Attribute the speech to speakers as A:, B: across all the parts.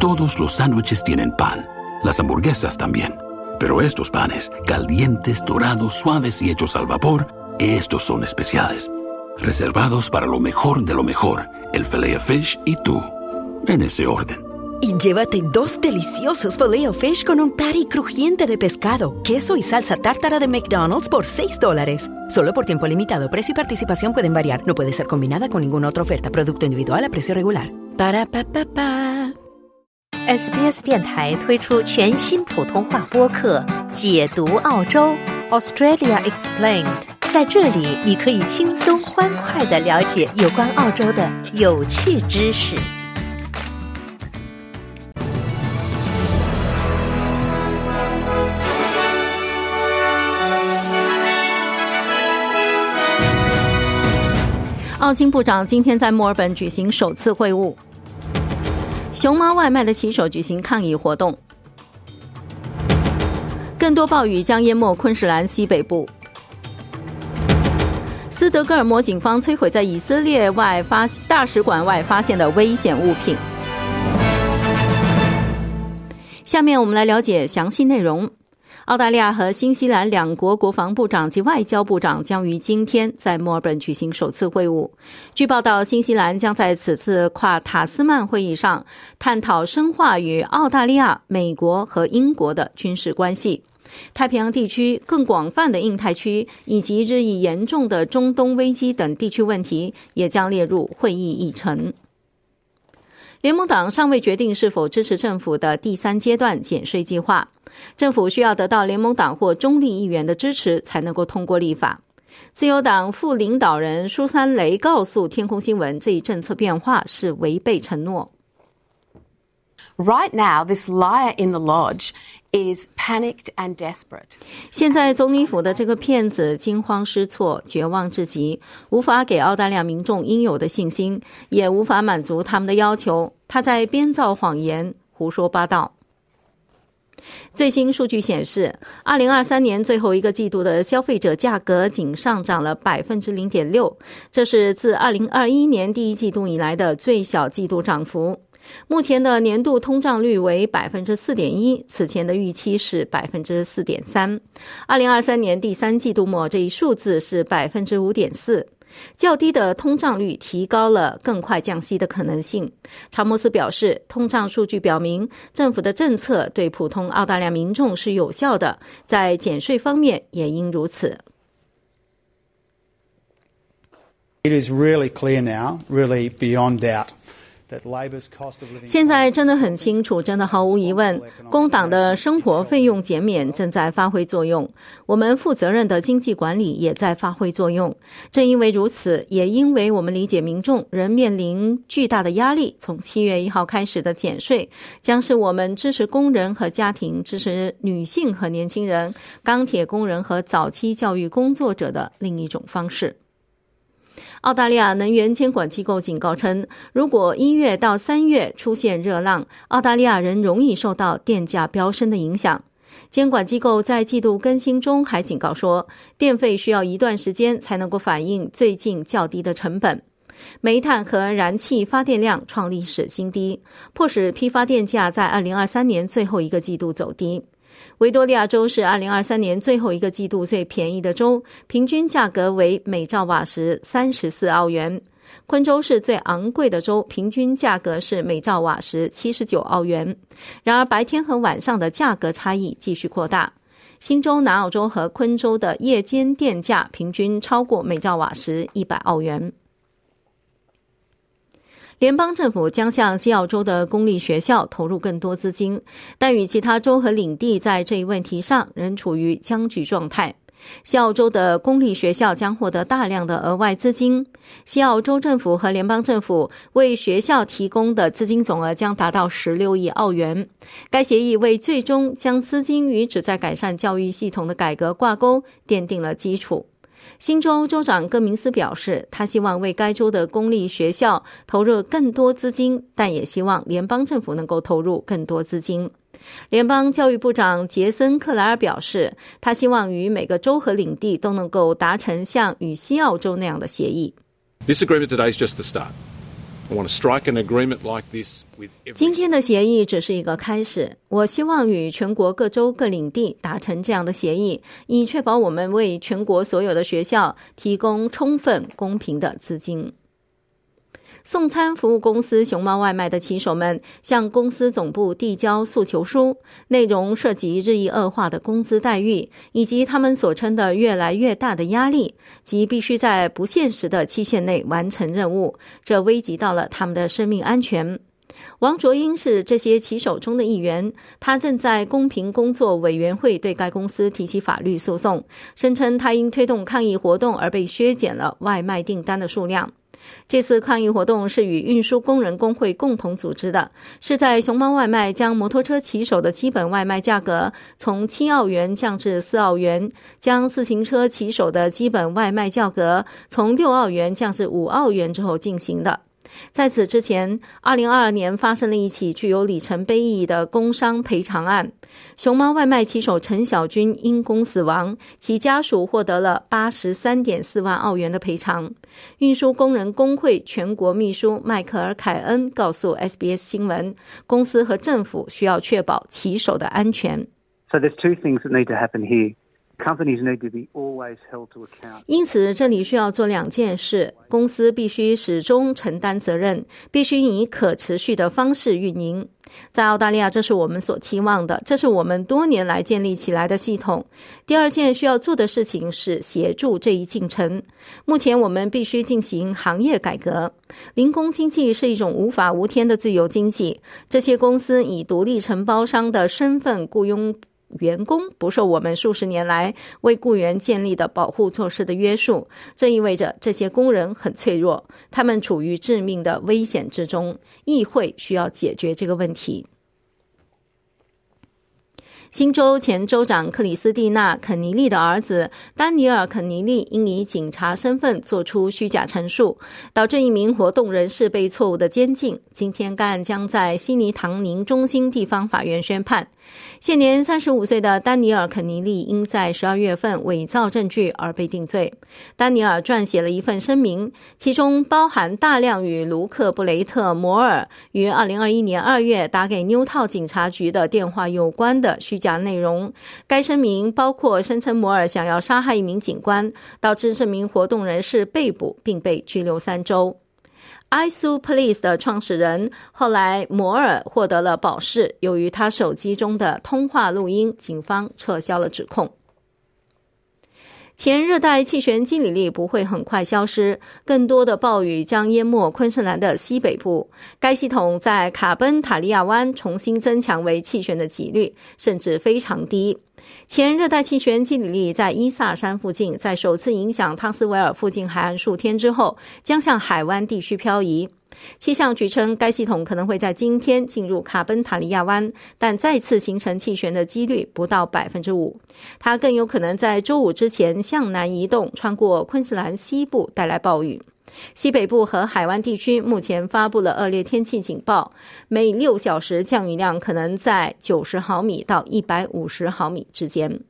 A: Todos los sándwiches tienen pan, las hamburguesas también. Pero estos panes, calientes, dorados, suaves y hechos al vapor, estos son especiales. Reservados para lo mejor de lo mejor, el filet fish y tú. En ese orden.
B: Y llévate dos deliciosos filet fish con un patty crujiente de pescado, queso y salsa tártara de McDonald's por 6 dólares. Solo por tiempo limitado. Precio y participación pueden variar. No puede ser combinada con ninguna otra oferta. Producto individual a precio regular. Para pa pa pa.
C: SBS 电台推出全新普通话播客《解读澳洲 Australia Explained》。在这里，你可以轻松欢快的了解有关澳洲的有趣知识。
D: 澳新部长今天在墨尔本举行首次会晤。熊猫外卖的骑手举行抗议活动。更多暴雨将淹没昆士兰西北部。斯德哥尔摩警方摧毁在以色列外发大使馆外发现的危险物品。下面我们来了解详细内容。澳大利亚和新西兰两国国防部长及外交部长将于今天在墨尔本举行首次会晤。据报道，新西兰将在此次跨塔斯曼会议上探讨深化与澳大利亚、美国和英国的军事关系。太平洋地区、更广泛的印太区以及日益严重的中东危机等地区问题也将列入会议议程。联盟党尚未决定是否支持政府的第三阶段减税计划。政府需要得到联盟党或中立议员的支持才能够通过立法。自由党副领导人舒三雷告诉天空新闻，这一政策变化是违背承诺。
E: Right now, this liar in the lodge is panicked and desperate.
D: 现在总理府的这个骗子惊慌失措、绝望至极，无法给澳大利亚民众应有的信心，也无法满足他们的要求。他在编造谎言、胡说八道。最新数据显示，二零二三年最后一个季度的消费者价格仅上涨了百分之零点六，这是自二零二一年第一季度以来的最小季度涨幅。目前的年度通胀率为百分之四点一，此前的预期是百分之四点三。二零二三年第三季度末这一数字是百分之五点四。较低的通胀率提高了更快降息的可能性。查莫斯表示，通胀数据表明政府的政策对普通澳大利亚民众是有效的，在减税方面也应如此。
F: It is really clear now, really beyond doubt.
D: 现在真的很清楚，真的毫无疑问，工党的生活费用减免正在发挥作用。我们负责任的经济管理也在发挥作用。正因为如此，也因为我们理解民众仍面临巨大的压力，从七月一号开始的减税将是我们支持工人和家庭、支持女性和年轻人、钢铁工人和早期教育工作者的另一种方式。澳大利亚能源监管机构警告称，如果一月到三月出现热浪，澳大利亚人容易受到电价飙升的影响。监管机构在季度更新中还警告说，电费需要一段时间才能够反映最近较低的成本。煤炭和燃气发电量创历史新低，迫使批发电价在二零二三年最后一个季度走低。维多利亚州是二零二三年最后一个季度最便宜的州，平均价格为每兆瓦时三十四澳元。昆州是最昂贵的州，平均价格是每兆瓦时七十九澳元。然而，白天和晚上的价格差异继续扩大。新州、南澳州和昆州的夜间电价平均超过每兆瓦时一百澳元。联邦政府将向西澳洲的公立学校投入更多资金，但与其他州和领地在这一问题上仍处于僵局状态。西澳洲的公立学校将获得大量的额外资金，西澳洲政府和联邦政府为学校提供的资金总额将达到十六亿澳元。该协议为最终将资金与旨在改善教育系统的改革挂钩奠定了基础。新州州长戈明斯表示，他希望为该州的公立学校投入更多资金，但也希望联邦政府能够投入更多资金。联邦教育部长杰森·克莱尔表示，他希望与每个州和领地都能够达成像与西澳州那样的协议。
G: disagree today's just the start.
D: 今天的协议只是一个开始。我希望与全国各州各领地达成这样的协议，以确保我们为全国所有的学校提供充分、公平的资金。送餐服务公司熊猫外卖的骑手们向公司总部递交诉求书，内容涉及日益恶化的工资待遇，以及他们所称的越来越大的压力，即必须在不现实的期限内完成任务，这危及到了他们的生命安全。王卓英是这些骑手中的一员，他正在公平工作委员会对该公司提起法律诉讼，声称他因推动抗议活动而被削减了外卖订单的数量。这次抗议活动是与运输工人工会共同组织的，是在熊猫外卖将摩托车骑手的基本外卖价格从七澳元降至四澳元，将自行车骑手的基本外卖价格从六澳元降至五澳元之后进行的。在此之前，二零二二年发生了一起具有里程碑意义的工伤赔偿案。熊猫外卖骑手陈小军因公死亡，其家属获得了八十三点四万澳元的赔偿。运输工人工会全国秘书迈克尔·凯恩告诉 SBS 新闻，公司和政府需要确保骑手的安全。
G: So there's two things that need to happen here.
D: 因此，这里需要做两件事：公司必须始终承担责任，必须以可持续的方式运营。在澳大利亚，这是我们所期望的，这是我们多年来建立起来的系统。第二件需要做的事情是协助这一进程。目前，我们必须进行行业改革。零工经济是一种无法无天的自由经济。这些公司以独立承包商的身份雇佣。员工不受我们数十年来为雇员建立的保护措施的约束，这意味着这些工人很脆弱，他们处于致命的危险之中。议会需要解决这个问题。新州前州长克里斯蒂娜·肯尼利的儿子丹尼尔·肯尼利因以警察身份作出虚假陈述，导致一名活动人士被错误的监禁。今天，该案将在悉尼唐宁中心地方法院宣判。现年三十五岁的丹尼尔·肯尼利因在十二月份伪造证据而被定罪。丹尼尔撰写了一份声明，其中包含大量与卢克·布雷特·摩尔于二零二一年二月打给纽套警察局的电话有关的虚假内容。该声明包括声称摩尔想要杀害一名警官，导致这名活动人士被捕并被拘留三周。iSu Police 的创始人后来摩尔获得了保释，由于他手机中的通话录音，警方撤销了指控。前热带气旋基里利不会很快消失，更多的暴雨将淹没昆士兰的西北部。该系统在卡本塔利亚湾重新增强为气旋的几率甚至非常低。前热带气旋基里利在伊萨山附近，在首次影响汤斯维尔附近海岸数天之后，将向海湾地区漂移。气象局称，该系统可能会在今天进入卡本塔利亚湾，但再次形成气旋的几率不到百分之五。它更有可能在周五之前向南移动，穿过昆士兰西部，带来暴雨。西北部和海湾地区目前发布了恶劣天气警报，每六小时降雨量可能在九十毫米到一百五十毫米之间。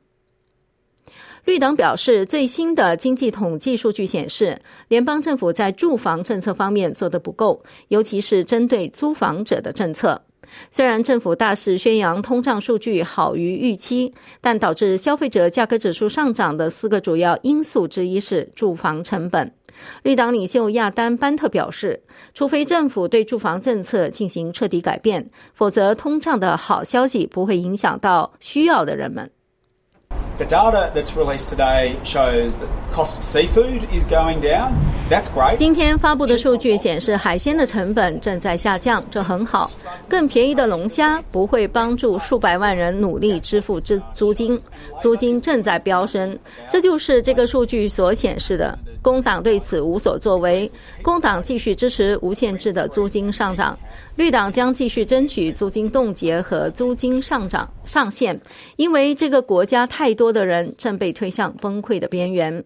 D: 绿党表示，最新的经济统计数据显示，联邦政府在住房政策方面做得不够，尤其是针对租房者的政策。虽然政府大肆宣扬通胀数据好于预期，但导致消费者价格指数上涨的四个主要因素之一是住房成本。绿党领袖亚丹·班特表示，除非政府对住房政策进行彻底改变，否则通胀的好消息不会影响到需要的人们。
H: The data that's released today shows that cost of seafood is going down. That's great.
D: 今天发布的数据显示，海鲜的成本正在下降，这很好。更便宜的龙虾不会帮助数百万人努力支付租租金，租金正在飙升。这就是这个数据所显示的。工党对此无所作为，工党继续支持无限制的租金上涨，绿党将继续争取租金冻结和租金上涨上限，因为这个国家太多的人正被推向崩溃的边缘。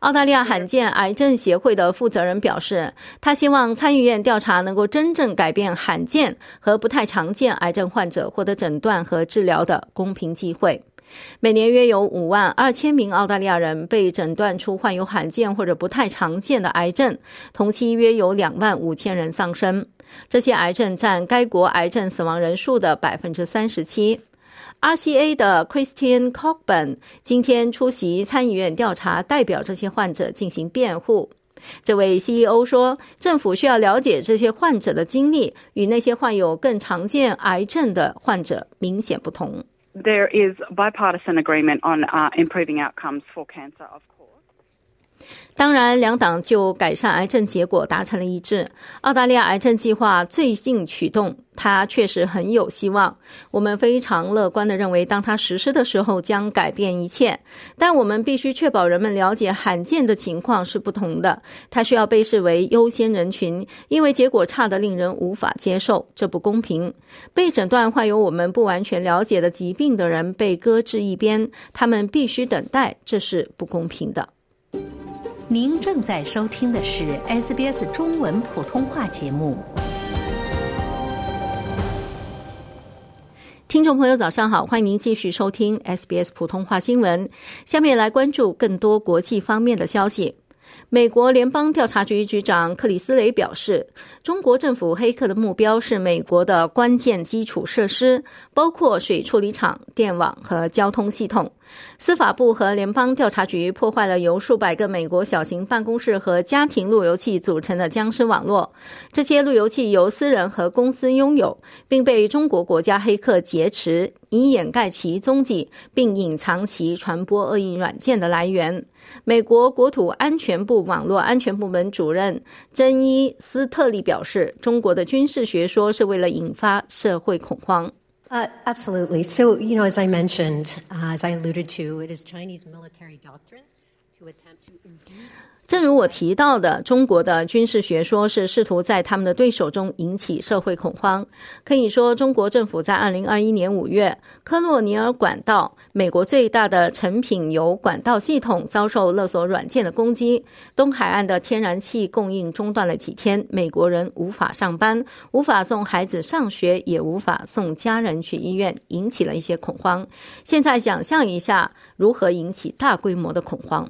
D: 澳大利亚罕见癌症协会的负责人表示，他希望参议院调查能够真正改变罕见和不太常见癌症患者获得诊断和治疗的公平机会。每年约有五万二千名澳大利亚人被诊断出患有罕见或者不太常见的癌症，同期约有两万五千人丧生。这些癌症占该国癌症死亡人数的百分之三十七。RCA 的 Christian Cockburn 今天出席参议院调查，代表这些患者进行辩护。这位 CEO 说：“政府需要了解这些患者的经历，与那些患有更常见癌症的患者明显不同。”
I: There is bipartisan agreement on uh, improving outcomes for cancer, of.
D: 当然，两党就改善癌症结果达成了一致。澳大利亚癌症计划最近启动，它确实很有希望。我们非常乐观地认为，当它实施的时候将改变一切。但我们必须确保人们了解罕见的情况是不同的。它需要被视为优先人群，因为结果差得令人无法接受，这不公平。被诊断患有我们不完全了解的疾病的人被搁置一边，他们必须等待，这是不公平的。
C: 您正在收听的是 SBS 中文普通话节目。
D: 听众朋友，早上好，欢迎您继续收听 SBS 普通话新闻。下面来关注更多国际方面的消息。美国联邦调查局局长克里斯雷表示，中国政府黑客的目标是美国的关键基础设施，包括水处理厂、电网和交通系统。司法部和联邦调查局破坏了由数百个美国小型办公室和家庭路由器组成的僵尸网络。这些路由器由私人和公司拥有，并被中国国家黑客劫持，以掩盖其踪迹，并隐藏其传播恶意软件的来源。美国国土安全部网络安全部门主任珍伊·斯特利表示：“中国的军事学说是为了引发社会恐慌。”
J: Uh, absolutely. So, you know, as I mentioned, uh, as I alluded to, it is Chinese military doctrine to attempt to induce.
D: 正如我提到的，中国的军事学说是试图在他们的对手中引起社会恐慌。可以说，中国政府在二零二一年五月，科洛尼尔管道（美国最大的成品油管道系统）遭受勒索软件的攻击，东海岸的天然气供应中断了几天，美国人无法上班，无法送孩子上学，也无法送家人去医院，引起了一些恐慌。现在想象一下，如何引起大规模的恐慌？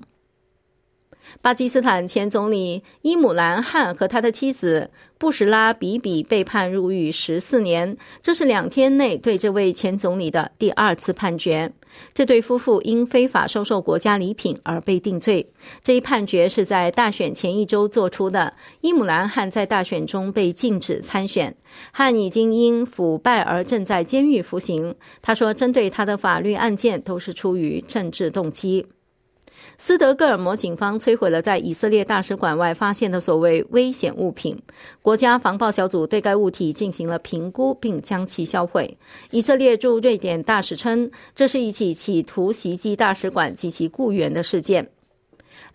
D: 巴基斯坦前总理伊姆兰汗和他的妻子布什拉比比被判入狱十四年，这是两天内对这位前总理的第二次判决。这对夫妇因非法收受国家礼品而被定罪。这一判决是在大选前一周做出的。伊姆兰汗在大选中被禁止参选，汗已经因腐败而正在监狱服刑。他说，针对他的法律案件都是出于政治动机。斯德哥尔摩警方摧毁了在以色列大使馆外发现的所谓危险物品。国家防爆小组对该物体进行了评估，并将其销毁。以色列驻瑞典大使称，这是一起企图袭击大使馆及其雇员的事件。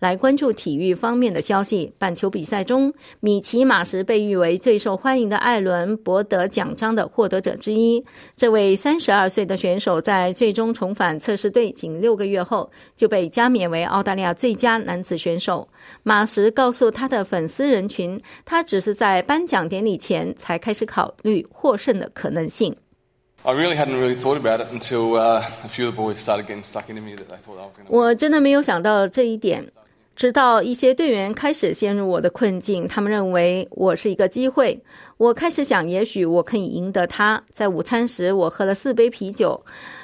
D: 来关注体育方面的消息。板球比赛中，米奇马什被誉为最受欢迎的艾伦博德奖章的获得者之一。这位三十二岁的选手在最终重返测试队仅六个月后，就被加冕为澳大利亚最佳男子选手。马什告诉他的粉丝人群，他只是在颁奖典礼前才开始考虑获胜的可能性。
K: I really hadn't really thought about it until a few of the boys started getting stuck into me that they thought I was going to.
D: 我真的没有想到这一点。直到一些队员开始陷入我的困境，他们认为我是一个机会。我开始想，也许我可以赢得他。在午餐时，我喝了四杯啤酒。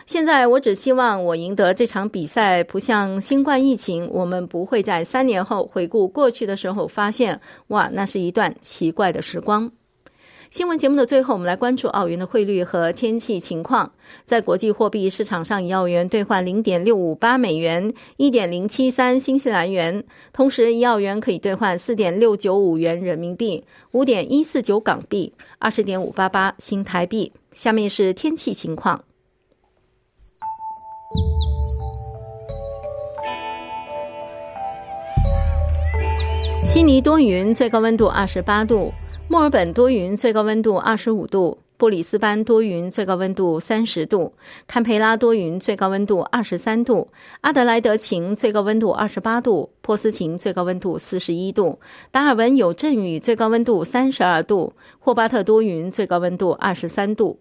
D: 现在，我只希望我赢得这场比赛。不像新冠疫情，我们不会在三年后回顾过去的时候发现，哇，那是一段奇怪的时光。新闻节目的最后，我们来关注澳元的汇率和天气情况。在国际货币市场上，一澳元兑换零点六五八美元，一点零七三新西兰元；同时，一澳元可以兑换四点六九五元人民币，五点一四九港币，二十点五八八新台币。下面是天气情况：悉尼多云，最高温度二十八度。墨尔本多云，最高温度二十五度；布里斯班多云，最高温度三十度；堪培拉多云，最高温度二十三度；阿德莱德晴，最高温度二十八度；波斯晴，最高温度四十一度；达尔文有阵雨，最高温度三十二度；霍巴特多云，最高温度二十三度。